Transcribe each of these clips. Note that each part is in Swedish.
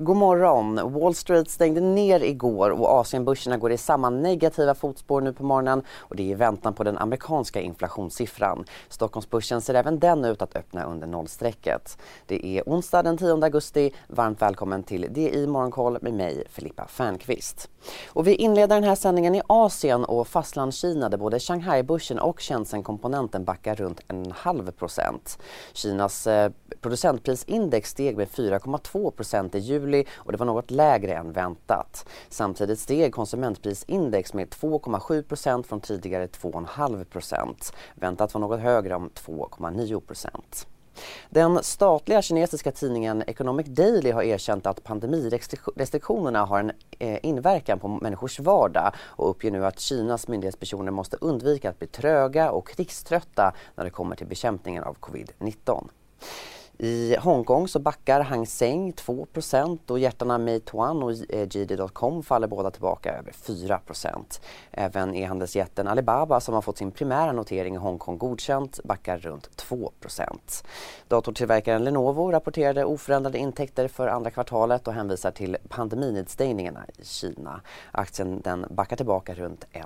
God morgon! Wall Street stängde ner igår och Asienbörserna går i samma negativa fotspår nu på morgonen och det är i väntan på den amerikanska inflationssiffran. Stockholmsbörsen ser även den ut att öppna under nollstrecket. Det är onsdag den 10 augusti. Varmt välkommen till DI Morgonkoll med mig, Filippa Fernqvist. Och vi inleder den här sändningen i Asien och fastlandskina där både Shanghai-börsen och Shenzhen-komponenten backar runt en halv procent. Kinas eh, producentprisindex steg med 4,2 procent i juli juli och det var något lägre än väntat. Samtidigt steg konsumentprisindex med 2,7% från tidigare 2,5% Väntat var något högre om 2,9% den statliga kinesiska tidningen Economic Daily har erkänt att pandemirestriktionerna har en eh, inverkan på människors vardag och uppger nu att Kinas myndighetspersoner måste undvika att bli tröga och krigströtta när det kommer till bekämpningen av covid-19. I Hongkong så backar Hang Seng 2% och hjärtarna Meituan och JD.com faller båda tillbaka över 4% Även e-handelsjätten Alibaba som har fått sin primära notering i Hongkong godkänt backar runt 2% Datortillverkaren Lenovo rapporterade oförändrade intäkter för andra kvartalet och hänvisar till pandeminedstängningarna i Kina. Aktien den backar tillbaka runt 1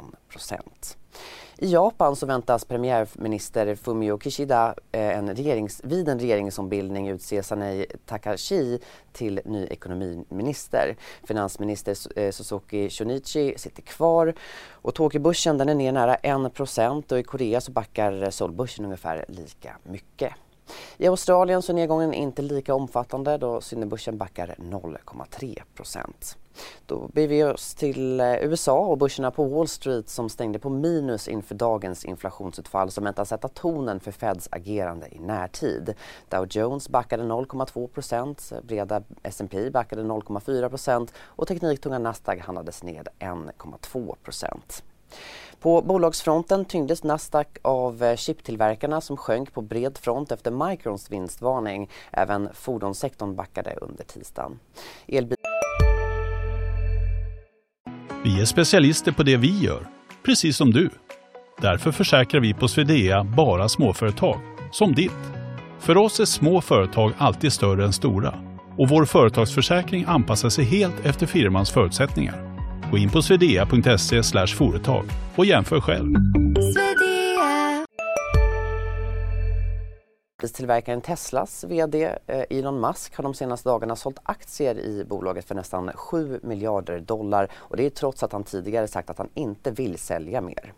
i Japan så väntas premiärminister Fumio Kishida eh, en regerings, vid en regeringsombildning utse Sanei Takashi till ny ekonomiminister. Finansminister eh, Suzuki Shunichi sitter kvar och Tokyobörsen den är ner nära 1 och i Korea så backar Seoulbörsen ungefär lika mycket. I Australien så är nedgången inte lika omfattande då Sydneybörsen backar 0,3% då beger vi oss till eh, USA och börserna på Wall Street som stängde på minus inför dagens inflationsutfall som väntas sätta tonen för Feds agerande i närtid. Dow Jones backade 0,2% breda S&P backade 0,4% och tekniktunga Nasdaq handlades ned 1,2 på bolagsfronten tyngdes Nasdaq av eh, chiptillverkarna som sjönk på bred front efter Microns vinstvarning. Även fordonssektorn backade under tisdagen. Elbil vi är specialister på det vi gör, precis som du. Därför försäkrar vi på Swedea bara småföretag, som ditt. För oss är små företag alltid större än stora och vår företagsförsäkring anpassar sig helt efter firmans förutsättningar. Gå in på swedea.se företag och jämför själv. Tillverkaren Teslas VD eh, Elon Musk har de senaste dagarna sålt aktier i bolaget för nästan 7 miljarder dollar och det är trots att han tidigare sagt att han inte vill sälja mer.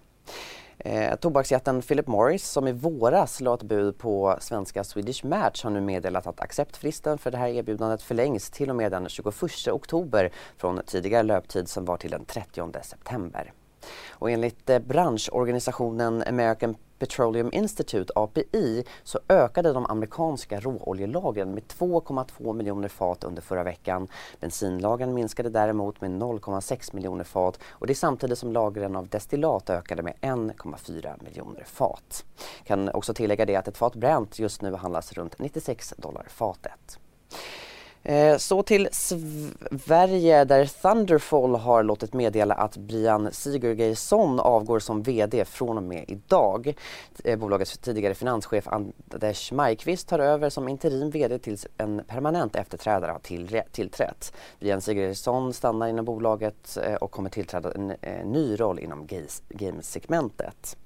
Eh, tobaksjätten Philip Morris som i våras la ett bud på svenska Swedish Match har nu meddelat att acceptfristen för det här erbjudandet förlängs till och med den 21 oktober från tidigare löptid som var till den 30 september. Och enligt eh, branschorganisationen American Petroleum Institute, API, så ökade de amerikanska råoljelagren med 2,2 miljoner fat under förra veckan. Bensinlagren minskade däremot med 0,6 miljoner fat och det är samtidigt som lagren av destillat ökade med 1,4 miljoner fat. Kan också tillägga det att ett fat Brent just nu handlas runt 96 dollar fatet. Eh, så till Sverige där Thunderfall har låtit meddela att Brian Sigurgeirsson avgår som VD från och med idag. Eh, bolagets tidigare finanschef Anders Majkvist tar över som interim VD tills en permanent efterträdare har tillträtt. Brian Sigurgeirsson stannar inom bolaget eh, och kommer tillträda en ny roll inom gamesegmentet.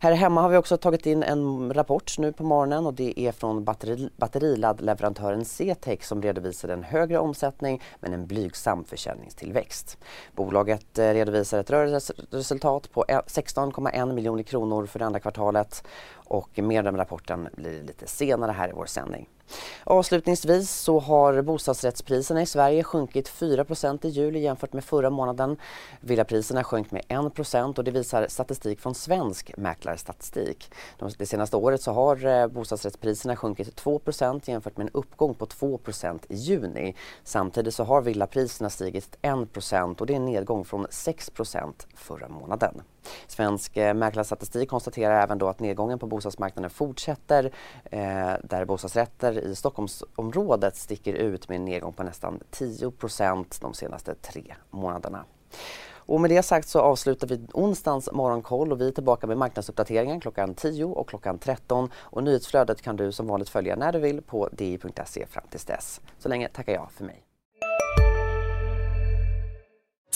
Här hemma har vi också tagit in en rapport nu på morgonen och det är från batteri, batteriladdleverantören CTEC som redovisar en högre omsättning men en blygsam försäljningstillväxt. Bolaget eh, redovisar ett rörelseresultat på 16,1 miljoner kronor för det andra kvartalet och mer om rapporten blir lite senare här i vår sändning. Avslutningsvis så har bostadsrättspriserna i Sverige sjunkit 4% i juli jämfört med förra månaden. Villapriserna sjönk med 1 och det visar statistik från Svensk mäklarstatistik. Det senaste året så har eh, bostadsrättspriserna sjunkit 2% jämfört med en uppgång på 2% i juni. Samtidigt så har villapriserna stigit 1% och det är en nedgång från 6% förra månaden. Svensk eh, mäklarstatistik konstaterar även då att nedgången på bostadsmarknaden fortsätter eh, där bostadsrätter i Stockholmsområdet sticker ut med en nedgång på nästan 10% de senaste tre månaderna. Och med det sagt så avslutar vi onsdagens morgonkoll och vi är tillbaka med marknadsuppdateringen klockan 10 och klockan 13 och nyhetsflödet kan du som vanligt följa när du vill på di.se fram tills dess. Så länge tackar jag för mig.